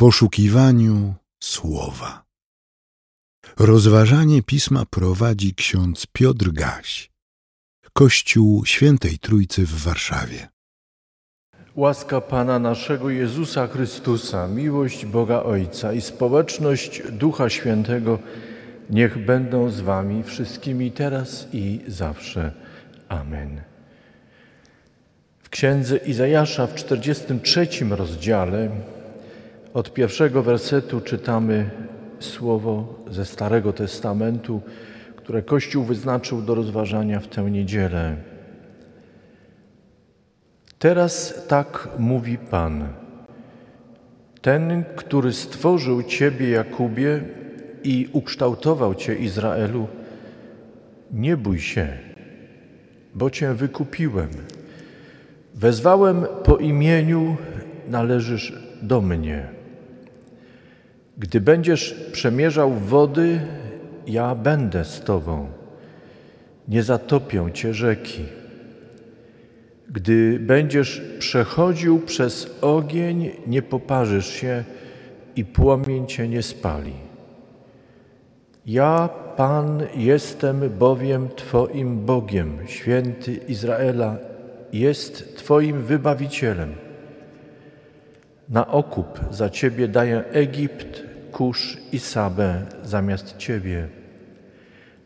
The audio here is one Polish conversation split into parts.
poszukiwaniu słowa. Rozważanie pisma prowadzi ksiądz Piotr Gaś, Kościół Świętej Trójcy w Warszawie. Łaska Pana naszego Jezusa Chrystusa, miłość Boga Ojca i społeczność Ducha Świętego niech będą z Wami wszystkimi teraz i zawsze. Amen. W księdze Izajasza w 43 rozdziale od pierwszego wersetu czytamy słowo ze Starego Testamentu, które Kościół wyznaczył do rozważania w tę niedzielę. Teraz tak mówi Pan. Ten, który stworzył Ciebie, Jakubie, i ukształtował Cię, Izraelu, nie bój się, bo Cię wykupiłem. Wezwałem po imieniu, należysz do mnie. Gdy będziesz przemierzał wody, ja będę z Tobą. Nie zatopią Cię rzeki. Gdy będziesz przechodził przez ogień, nie poparzysz się i płomień Cię nie spali. Ja, Pan, jestem bowiem Twoim Bogiem, święty Izraela, jest Twoim wybawicielem. Na okup za Ciebie daję Egipt, Kusz i Sabę zamiast Ciebie,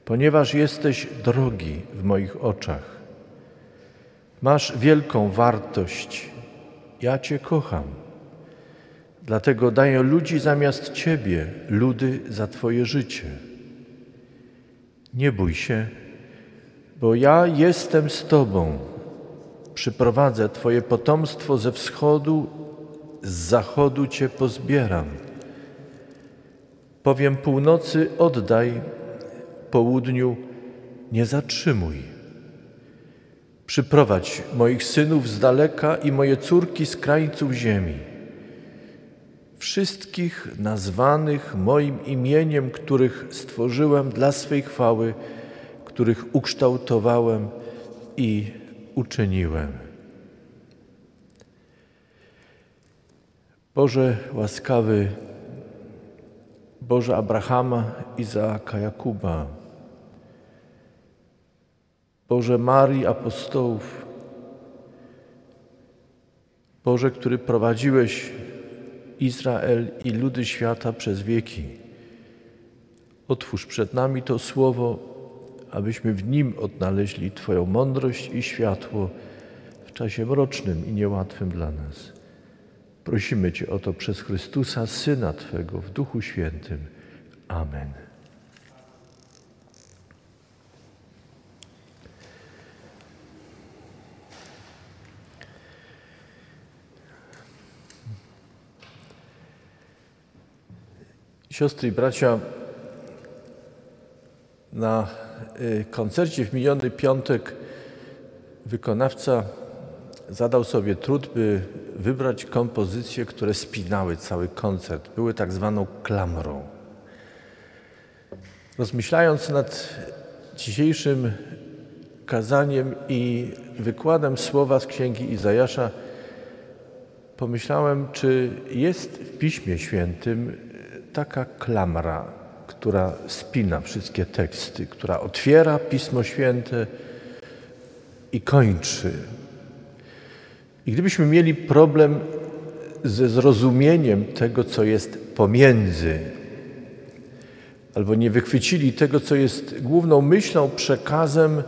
ponieważ jesteś drogi w moich oczach. Masz wielką wartość, ja Cię kocham. Dlatego daję ludzi zamiast Ciebie, ludy za Twoje życie. Nie bój się, bo ja jestem z Tobą. Przyprowadzę Twoje potomstwo ze wschodu, z zachodu Cię pozbieram. Powiem północy oddaj, południu nie zatrzymuj. Przyprowadź moich synów z daleka i moje córki z krańców ziemi. Wszystkich nazwanych moim imieniem, których stworzyłem dla swej chwały, których ukształtowałem i uczyniłem. Boże łaskawy, Boże Abrahama, Izaaka, Jakuba, Boże Marii apostołów, Boże, który prowadziłeś Izrael i ludy świata przez wieki. Otwórz przed nami to słowo, abyśmy w nim odnaleźli Twoją mądrość i światło w czasie mrocznym i niełatwym dla nas. Prosimy Cię o to przez Chrystusa, Syna Twego, w Duchu Świętym. Amen. Siostry i bracia, na y, koncercie w miniony piątek wykonawca zadał sobie trud, by wybrać kompozycje, które spinały cały koncert. Były tak zwaną klamrą. Rozmyślając nad dzisiejszym kazaniem i wykładem słowa z księgi Izajasza, pomyślałem, czy jest w Piśmie Świętym taka klamra, która spina wszystkie teksty, która otwiera Pismo Święte i kończy i gdybyśmy mieli problem ze zrozumieniem tego, co jest pomiędzy, albo nie wychwycili tego, co jest główną myślą, przekazem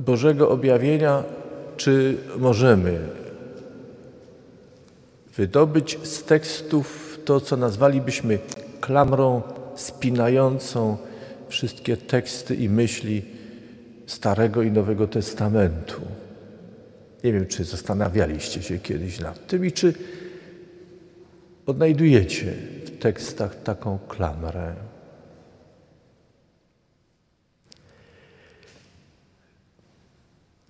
Bożego objawienia, czy możemy wydobyć z tekstów to, co nazwalibyśmy klamrą spinającą wszystkie teksty i myśli Starego i Nowego Testamentu. Nie wiem, czy zastanawialiście się kiedyś nad tym i czy odnajdujecie w tekstach taką klamrę.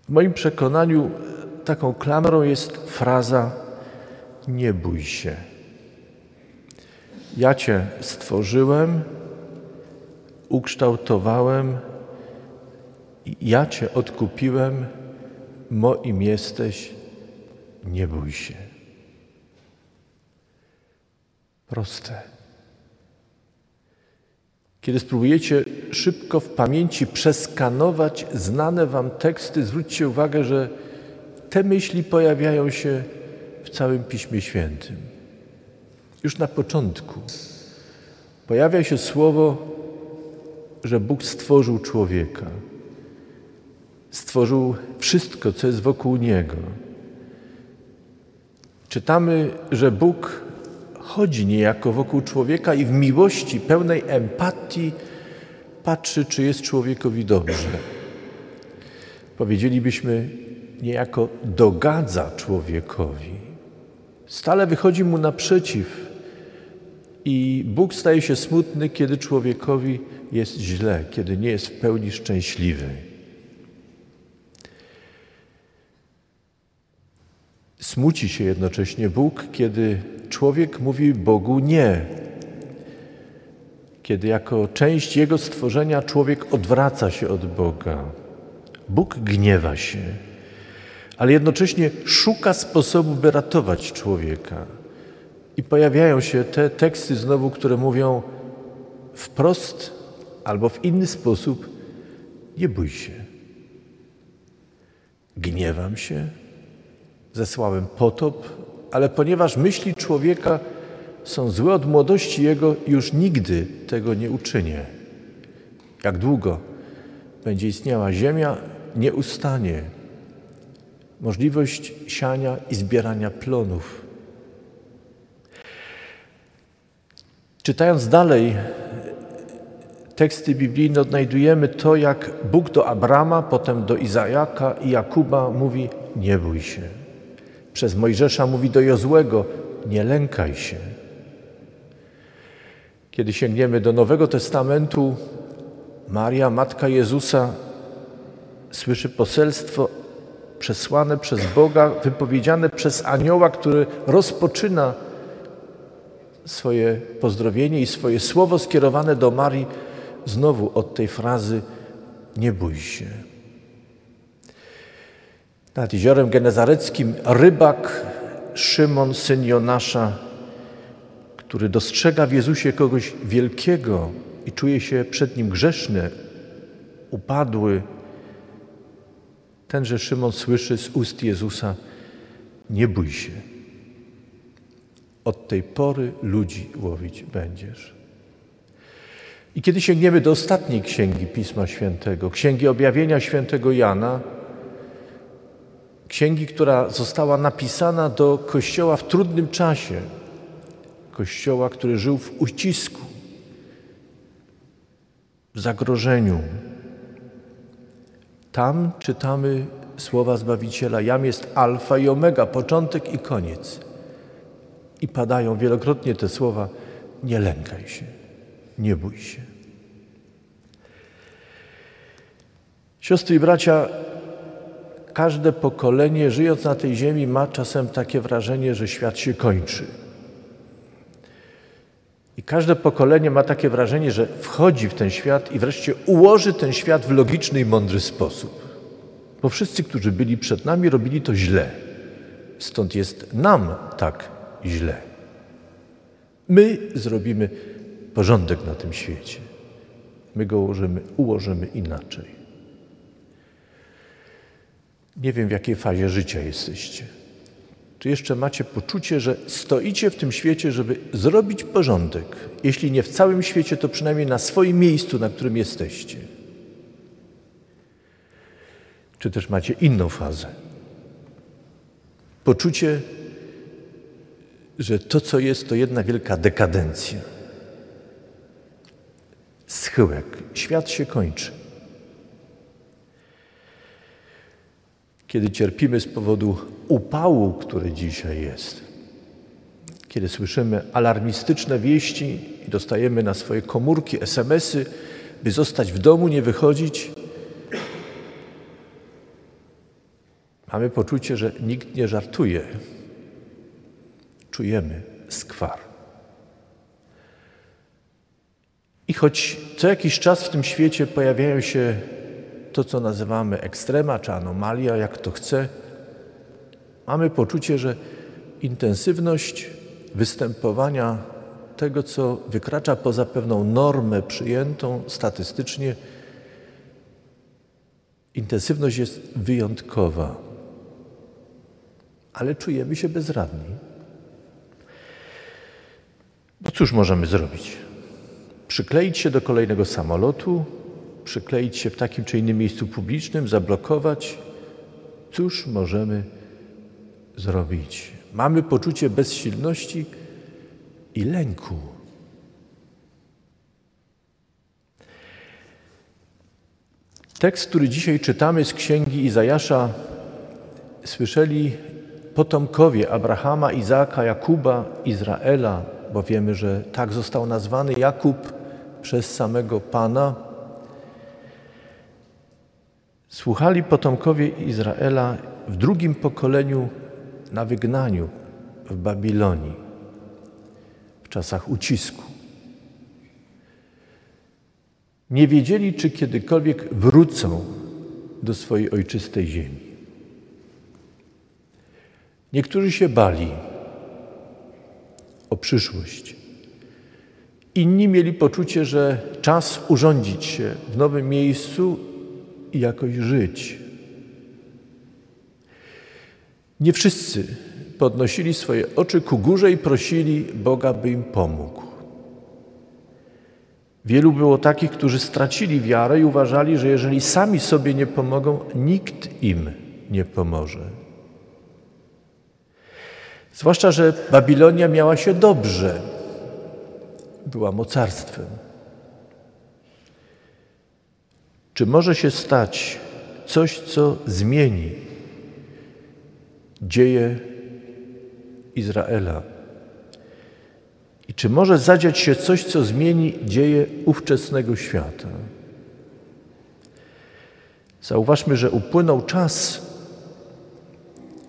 W moim przekonaniu taką klamrą jest fraza nie bój się. Ja Cię stworzyłem, ukształtowałem, ja Cię odkupiłem moim jesteś, nie bój się. Proste. Kiedy spróbujecie szybko w pamięci przeskanować znane Wam teksty, zwróćcie uwagę, że te myśli pojawiają się w całym Piśmie Świętym. Już na początku pojawia się słowo, że Bóg stworzył człowieka. Stworzył wszystko, co jest wokół niego. Czytamy, że Bóg chodzi niejako wokół człowieka i w miłości, pełnej empatii patrzy, czy jest człowiekowi dobrze. Powiedzielibyśmy, niejako dogadza człowiekowi. Stale wychodzi mu naprzeciw i Bóg staje się smutny, kiedy człowiekowi jest źle, kiedy nie jest w pełni szczęśliwy. Smuci się jednocześnie Bóg, kiedy człowiek mówi Bogu nie. Kiedy jako część Jego stworzenia człowiek odwraca się od Boga. Bóg gniewa się, ale jednocześnie szuka sposobu, by ratować człowieka. I pojawiają się te teksty znowu, które mówią wprost albo w inny sposób: nie bój się. Gniewam się, zesłałem potop, ale ponieważ myśli człowieka są złe od młodości jego, już nigdy tego nie uczynię. Jak długo będzie istniała ziemia, nie ustanie możliwość siania i zbierania plonów. Czytając dalej teksty biblijne, odnajdujemy to, jak Bóg do Abrama, potem do Izajaka i Jakuba mówi: Nie bój się przez Mojżesza mówi do Jozłego: Nie lękaj się. Kiedy sięgniemy do Nowego Testamentu, Maria, matka Jezusa, słyszy poselstwo przesłane przez Boga, wypowiedziane przez anioła, który rozpoczyna swoje pozdrowienie i swoje słowo skierowane do Marii znowu od tej frazy: Nie bój się. Nad jeziorem genezareckim rybak Szymon, syn Jonasza, który dostrzega w Jezusie kogoś wielkiego i czuje się przed nim grzeszny, upadły, tenże Szymon słyszy z ust Jezusa: Nie bój się. Od tej pory ludzi łowić będziesz. I kiedy sięgniemy do ostatniej księgi Pisma Świętego, księgi objawienia świętego Jana, księgi, która została napisana do Kościoła w trudnym czasie, Kościoła, który żył w ucisku, w zagrożeniu. Tam czytamy słowa Zbawiciela: Jam jest alfa i omega, początek i koniec. I padają wielokrotnie te słowa: Nie lękaj się, nie bój się. Siostry i bracia, każde pokolenie, żyjąc na tej ziemi, ma czasem takie wrażenie, że świat się kończy. I każde pokolenie ma takie wrażenie, że wchodzi w ten świat i wreszcie ułoży ten świat w logiczny i mądry sposób. Bo wszyscy, którzy byli przed nami, robili to źle. Stąd jest nam tak źle. My zrobimy porządek na tym świecie. My go ułożymy, ułożymy inaczej. Nie wiem, w jakiej fazie życia jesteście. Czy jeszcze macie poczucie, że stoicie w tym świecie, żeby zrobić porządek? Jeśli nie w całym świecie, to przynajmniej na swoim miejscu, na którym jesteście. Czy też macie inną fazę? Poczucie, że to, co jest, to jedna wielka dekadencja. Schyłek. Świat się kończy. Kiedy cierpimy z powodu upału, który dzisiaj jest, kiedy słyszymy alarmistyczne wieści i dostajemy na swoje komórki SMS-y, by zostać w domu, nie wychodzić, mamy poczucie, że nikt nie żartuje. Czujemy skwar. I choć co jakiś czas w tym świecie pojawiają się to, co nazywamy ekstrema czy anomalia, jak to chce, mamy poczucie, że intensywność występowania tego, co wykracza poza pewną normę przyjętą statystycznie, intensywność jest wyjątkowa, ale czujemy się bezradni. No cóż możemy zrobić? Przykleić się do kolejnego samolotu, przykleić się w takim czy innym miejscu publicznym, zablokować. Cóż możemy zrobić? Mamy poczucie bezsilności i lęku. Tekst, który dzisiaj czytamy z księgi Izajasza, słyszeli potomkowie Abrahama, Izaaka, Jakuba, Izraela, bo wiemy, że tak został nazwany Jakub przez samego Pana. Słuchali potomkowie Izraela w drugim pokoleniu na wygnaniu w Babilonii, w czasach ucisku. Nie wiedzieli, czy kiedykolwiek wrócą do swojej ojczystej ziemi. Niektórzy się bali o przyszłość. Inni mieli poczucie, że czas urządzić się w nowym miejscu jakoś żyć. Nie wszyscy podnosili swoje oczy ku górze i prosili Boga, by im pomógł. Wielu było takich, którzy stracili wiarę i uważali, że jeżeli sami sobie nie pomogą, nikt im nie pomoże. Zwłaszcza, że Babilonia miała się dobrze, była mocarstwem. Czy może się stać coś, co zmieni dzieje Izraela? I czy może zadziać się coś, co zmieni dzieje ówczesnego świata? Zauważmy, że upłynął czas,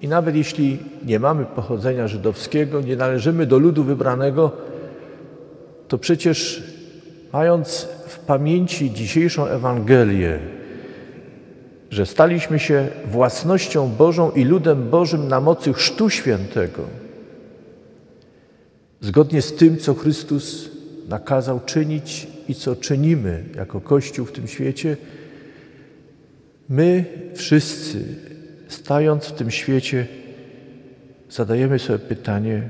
i nawet jeśli nie mamy pochodzenia żydowskiego, nie należymy do ludu wybranego, to przecież mając w pamięci dzisiejszą Ewangelię, że staliśmy się własnością Bożą i ludem Bożym na mocy Chrztu Świętego, zgodnie z tym, co Chrystus nakazał czynić i co czynimy jako Kościół w tym świecie, my wszyscy, stając w tym świecie, zadajemy sobie pytanie,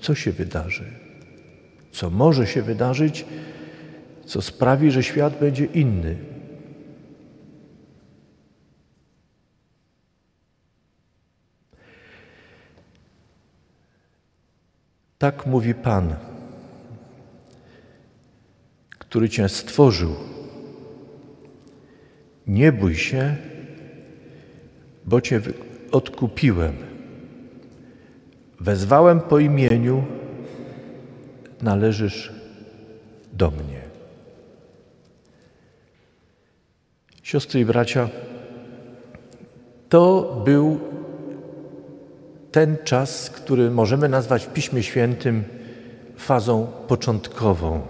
co się wydarzy, co może się wydarzyć, co sprawi, że świat będzie inny. Tak mówi Pan, który Cię stworzył. Nie bój się, bo Cię odkupiłem. Wezwałem po imieniu, należysz do mnie. Siostry i bracia, to był ten czas, który możemy nazwać w Piśmie Świętym fazą początkową.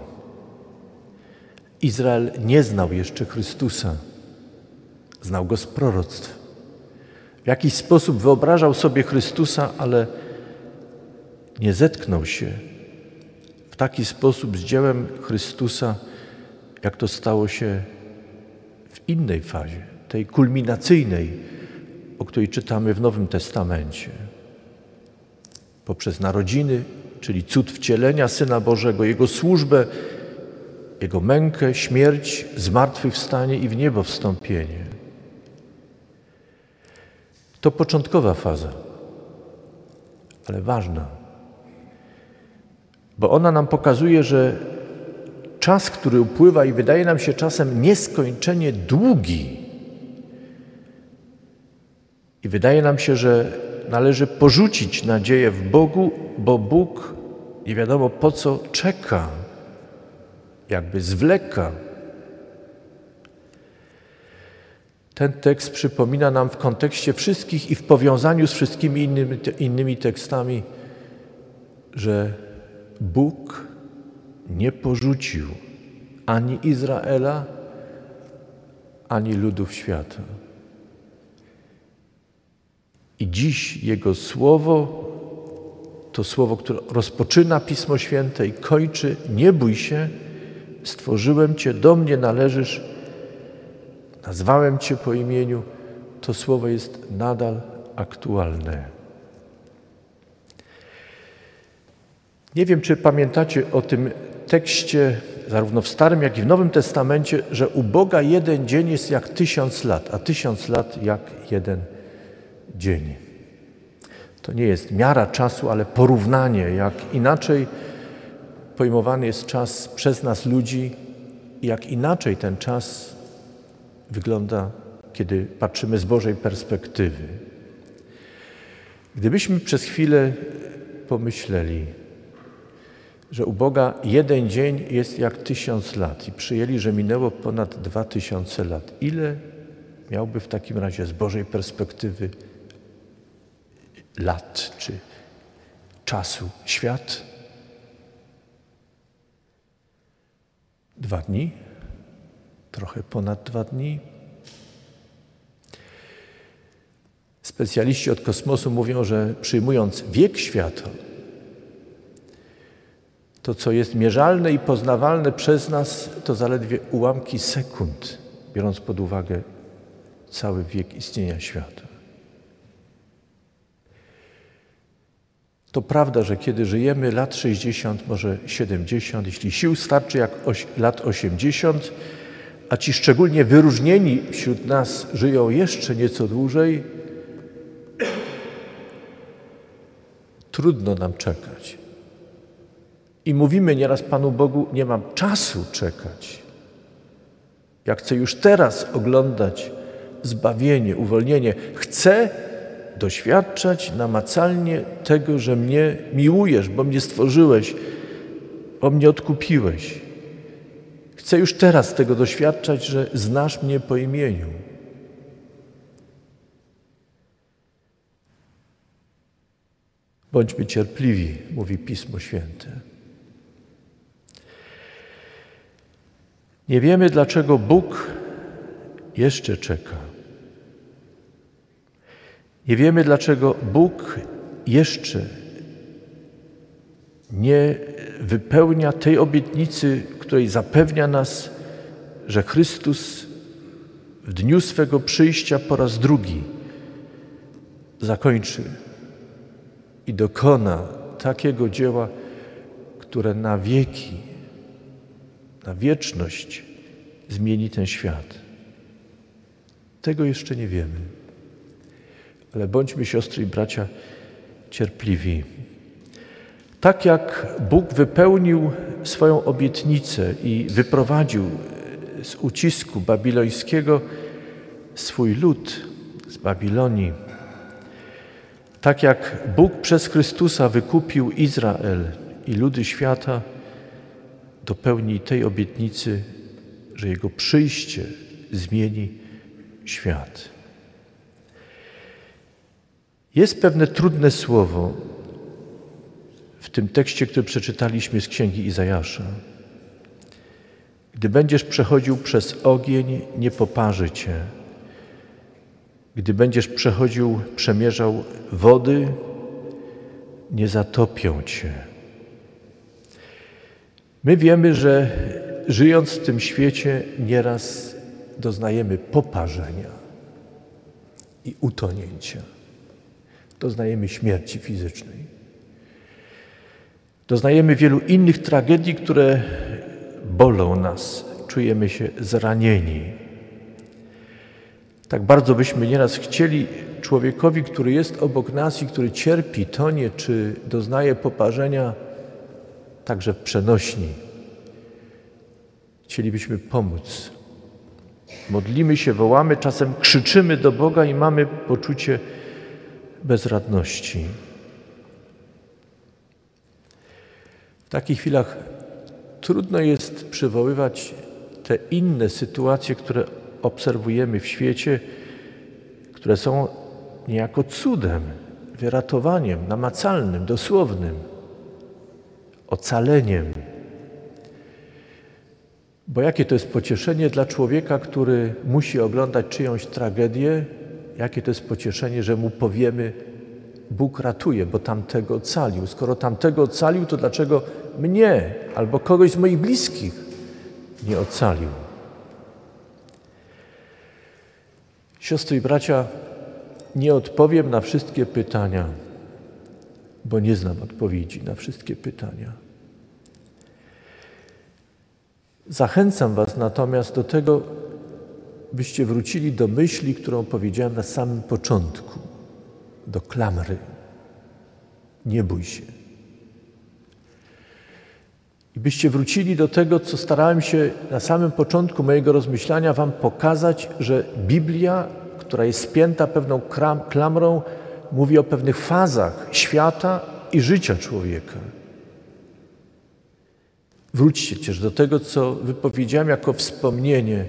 Izrael nie znał jeszcze Chrystusa, znał go z proroctw. W jakiś sposób wyobrażał sobie Chrystusa, ale nie zetknął się w taki sposób z dziełem Chrystusa, jak to stało się innej fazie, tej kulminacyjnej, o której czytamy w Nowym Testamencie poprzez narodziny, czyli cud wcielenia Syna Bożego, Jego służbę, Jego mękę, śmierć, zmartwychwstanie i w niebo wstąpienie. To początkowa faza, ale ważna, bo ona nam pokazuje, że czas, który upływa i wydaje nam się czasem nieskończenie długi, i wydaje nam się, że należy porzucić nadzieję w Bogu, bo Bóg nie wiadomo po co czeka, jakby zwleka. Ten tekst przypomina nam w kontekście wszystkich i w powiązaniu z wszystkimi innymi, innymi tekstami, że Bóg nie porzucił ani Izraela, ani ludów świata. I dziś Jego Słowo to słowo, które rozpoczyna Pismo Święte i kończy: Nie bój się, stworzyłem Cię, do mnie należysz, nazwałem Cię po imieniu. To słowo jest nadal aktualne. Nie wiem, czy pamiętacie o tym tekście, zarówno w Starym, jak i w Nowym Testamencie, że u Boga jeden dzień jest jak tysiąc lat, a tysiąc lat jak jeden dzień. To nie jest miara czasu, ale porównanie, jak inaczej pojmowany jest czas przez nas ludzi, jak inaczej ten czas wygląda, kiedy patrzymy z Bożej perspektywy. Gdybyśmy przez chwilę pomyśleli, że u Boga jeden dzień jest jak tysiąc lat i przyjęli, że minęło ponad dwa tysiące lat, ile miałby w takim razie z Bożej perspektywy lat czy czasu świat? Dwa dni? Trochę ponad dwa dni? Specjaliści od kosmosu mówią, że przyjmując wiek świata, to, co jest mierzalne i poznawalne przez nas, to zaledwie ułamki sekund, biorąc pod uwagę cały wiek istnienia świata. To prawda, że kiedy żyjemy lat 60, może 70, jeśli sił starczy jak lat 80, a ci szczególnie wyróżnieni wśród nas żyją jeszcze nieco dłużej, trudno nam czekać. I mówimy nieraz Panu Bogu, nie mam czasu czekać. Ja chcę już teraz oglądać zbawienie, uwolnienie. Chcę doświadczać namacalnie tego, że mnie miłujesz, bo mnie stworzyłeś, bo mnie odkupiłeś. Chcę już teraz tego doświadczać, że znasz mnie po imieniu. Bądźmy cierpliwi, mówi Pismo Święte. Nie wiemy, dlaczego Bóg jeszcze czeka. Nie wiemy, dlaczego Bóg jeszcze nie wypełnia tej obietnicy, której zapewnia nas, że Chrystus w dniu swego przyjścia po raz drugi zakończy i dokona takiego dzieła, które na wieki, na wieczność zmieni ten świat. Tego jeszcze nie wiemy. Ale bądźmy siostry i bracia cierpliwi. Tak jak Bóg wypełnił swoją obietnicę i wyprowadził z ucisku babilońskiego swój lud z Babilonii, tak jak Bóg przez Chrystusa wykupił Izrael i ludy świata, dopełni tej obietnicy, że Jego przyjście zmieni świat. Jest pewne trudne słowo w tym tekście, który przeczytaliśmy z księgi Izajasza. Gdy będziesz przechodził przez ogień, nie poparzy cię. Gdy będziesz przechodził, przemierzał wody, nie zatopią cię. My wiemy, że żyjąc w tym świecie, nieraz doznajemy poparzenia i utonięcia. Doznajemy śmierci fizycznej. Doznajemy wielu innych tragedii, które bolą nas, czujemy się zranieni. Tak bardzo byśmy nieraz chcieli człowiekowi, który jest obok nas i który cierpi, tonie czy doznaje poparzenia, także w przenośni. Chcielibyśmy pomóc. Modlimy się, wołamy, czasem krzyczymy do Boga i mamy poczucie bezradności. W takich chwilach trudno jest przywoływać te inne sytuacje, które obserwujemy w świecie, które są niejako cudem, wyratowaniem namacalnym, dosłownym, ocaleniem. Bo jakie to jest pocieszenie dla człowieka, który musi oglądać czyjąś tragedię, jakie to jest pocieszenie, że mu powiemy: Bóg ratuje, bo tamtego ocalił. Skoro tamtego ocalił, to dlaczego mnie albo kogoś z moich bliskich nie ocalił? Siostry i bracia, nie odpowiem na wszystkie pytania, bo nie znam odpowiedzi na wszystkie pytania. Zachęcam Was natomiast do tego, byście wrócili do myśli, którą powiedziałem na samym początku, do klamry. Nie bój się. I byście wrócili do tego, co starałem się na samym początku mojego rozmyślania Wam pokazać, że Biblia, która jest spięta pewną klamrą, mówi o pewnych fazach świata i życia człowieka. Wróćcie też do tego, co wypowiedziałem jako wspomnienie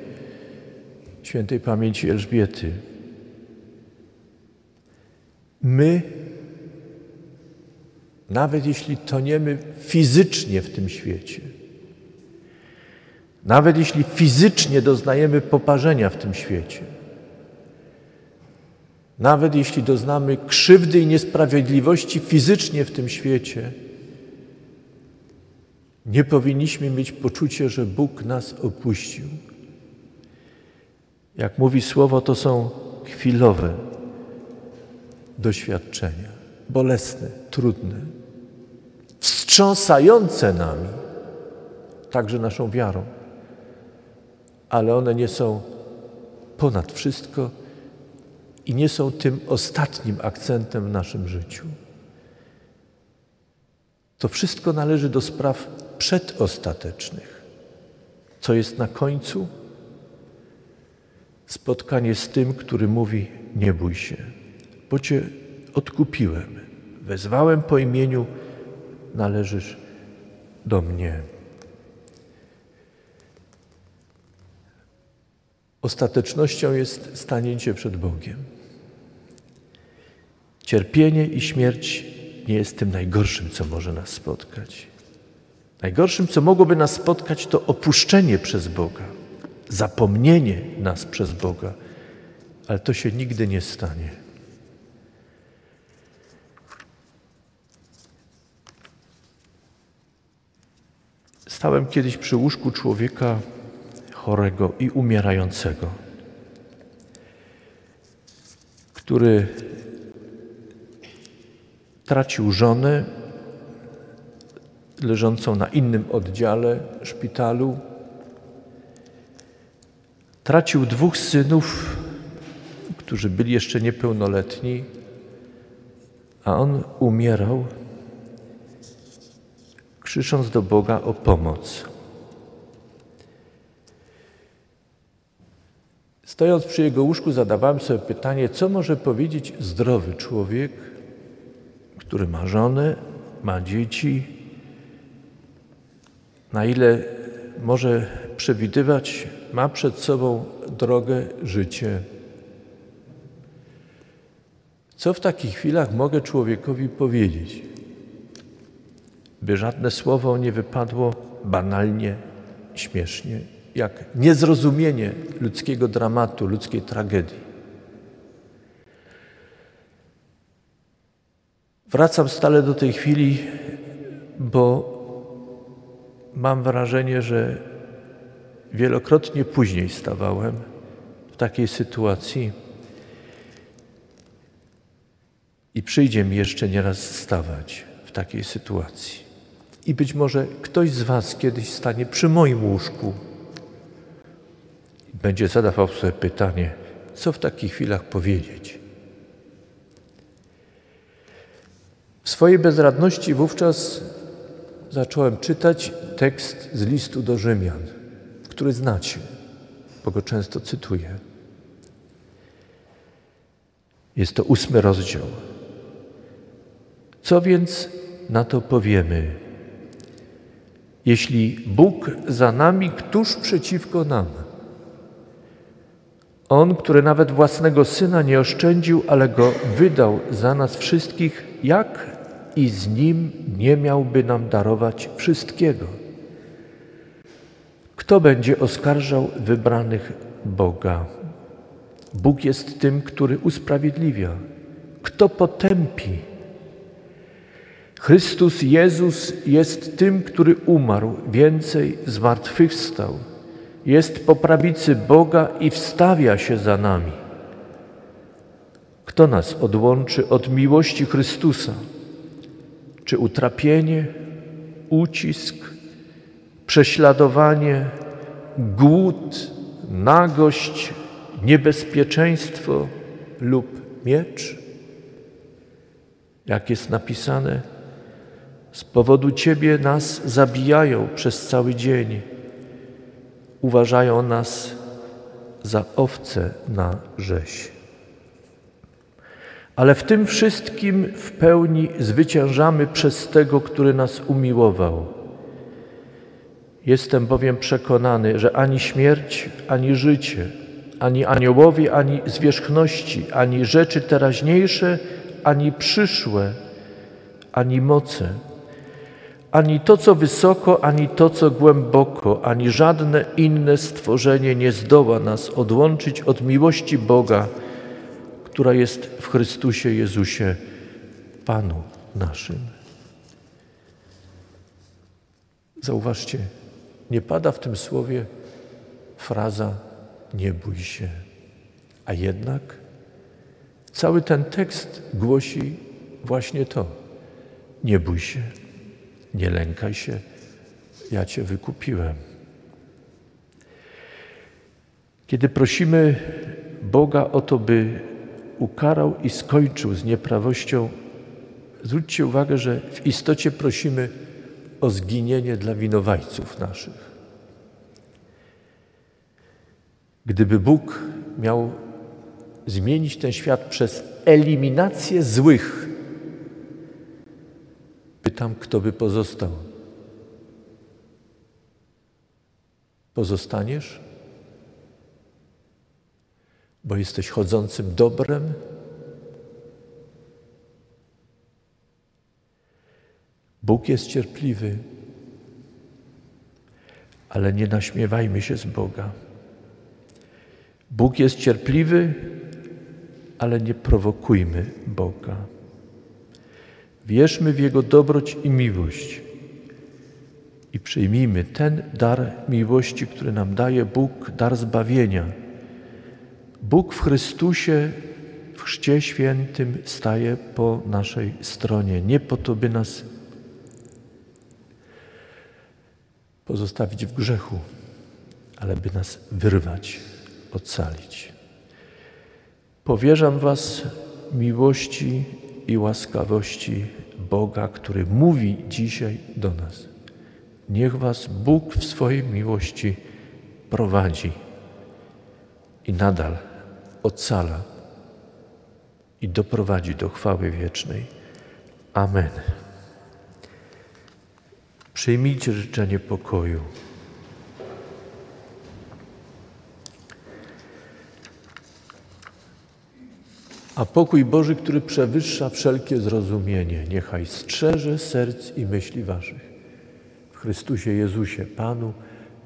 świętej pamięci Elżbiety. My, nawet jeśli toniemy fizycznie w tym świecie, nawet jeśli fizycznie doznajemy poparzenia w tym świecie, nawet jeśli doznamy krzywdy i niesprawiedliwości fizycznie w tym świecie, nie powinniśmy mieć poczucia, że Bóg nas opuścił. Jak mówi słowo, to są chwilowe doświadczenia, bolesne, trudne, wstrząsające nami, także naszą wiarą, ale one nie są ponad wszystko i nie są tym ostatnim akcentem w naszym życiu. To wszystko należy do spraw przedostatecznych. Co jest na końcu? Spotkanie z tym, który mówi: Nie bój się, bo Cię odkupiłem. Wezwałem po imieniu, należysz do mnie. Ostatecznością jest stanięcie przed Bogiem. Cierpienie i śmierć nie jest tym najgorszym, co może nas spotkać. Najgorszym, co mogłoby nas spotkać, to opuszczenie przez Boga, zapomnienie nas przez Boga, ale to się nigdy nie stanie. Stałem kiedyś przy łóżku człowieka chorego i umierającego, który tracił żonę leżącą na innym oddziale szpitalu. Tracił dwóch synów, którzy byli jeszcze niepełnoletni, a on umierał, krzycząc do Boga o pomoc. Stojąc przy jego łóżku, zadawałem sobie pytanie, co może powiedzieć zdrowy człowiek, który ma żonę, ma dzieci, na ile może przewidywać, ma przed sobą drogę, życie. Co w takich chwilach mogę człowiekowi powiedzieć? By żadne słowo nie wypadło banalnie, śmiesznie, jak niezrozumienie ludzkiego dramatu, ludzkiej tragedii. Wracam stale do tej chwili, bo mam wrażenie, że wielokrotnie później stawałem w takiej sytuacji i przyjdzie mi jeszcze nieraz stawać w takiej sytuacji. I być może ktoś z Was kiedyś stanie przy moim łóżku będzie zadawał sobie pytanie, co w takich chwilach powiedzieć. W swojej bezradności wówczas zacząłem czytać tekst z listu do Rzymian, który znacie, bo go często cytuję. Jest to ósmy rozdział. Co więc na to powiemy? Jeśli Bóg za nami, któż przeciwko nam? On, który nawet własnego syna nie oszczędził, ale go wydał za nas wszystkich, jak i z nim nie miałby nam darować wszystkiego. Kto będzie oskarżał wybranych Boga? Bóg jest tym, który usprawiedliwia. Kto potępi? Chrystus Jezus jest tym, który umarł, więcej zmartwychwstał. Jest po prawicy Boga i wstawia się za nami. Kto nas odłączy od miłości Chrystusa? Czy utrapienie, ucisk, prześladowanie, głód, nagość, niebezpieczeństwo lub miecz? Jak jest napisane, z powodu Ciebie nas zabijają przez cały dzień, uważają nas za owce na rzeź. Ale w tym wszystkim w pełni zwyciężamy przez tego, który nas umiłował. Jestem bowiem przekonany, że ani śmierć, ani życie, ani aniołowie, ani zwierzchności, ani rzeczy teraźniejsze, ani przyszłe, ani moce, ani to, co wysoko, ani to, co głęboko, ani żadne inne stworzenie nie zdoła nas odłączyć od miłości Boga, która jest w Chrystusie Jezusie, Panu naszym. Zauważcie, nie pada w tym słowie fraza nie bój się, a jednak cały ten tekst głosi właśnie to. Nie bój się, nie lękaj się, ja Cię wykupiłem. Kiedy prosimy Boga o to, by ukarał i skończył z nieprawością, zwróćcie uwagę, że w istocie prosimy o zginienie dla winowajców naszych. Gdyby Bóg miał zmienić ten świat przez eliminację złych, pytam, kto by pozostał? Pozostaniesz? bo jesteś chodzącym dobrem? Bóg jest cierpliwy, ale nie naśmiewajmy się z Boga. Bóg jest cierpliwy, ale nie prowokujmy Boga. Wierzmy w Jego dobroć i miłość i przyjmijmy ten dar miłości, który nam daje Bóg, dar zbawienia Bóg w Chrystusie, w Chrzcie Świętym staje po naszej stronie. Nie po to, by nas pozostawić w grzechu, ale by nas wyrwać, ocalić. Powierzam Was miłości i łaskawości Boga, który mówi dzisiaj do nas. Niech Was Bóg w swojej miłości prowadzi i nadal ocala i doprowadzi do chwały wiecznej. Amen. Przyjmijcie życzenie pokoju. A pokój Boży, który przewyższa wszelkie zrozumienie, niechaj strzeże serc i myśli waszych. W Chrystusie Jezusie, Panu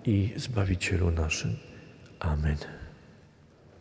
i Zbawicielu naszym. Amen.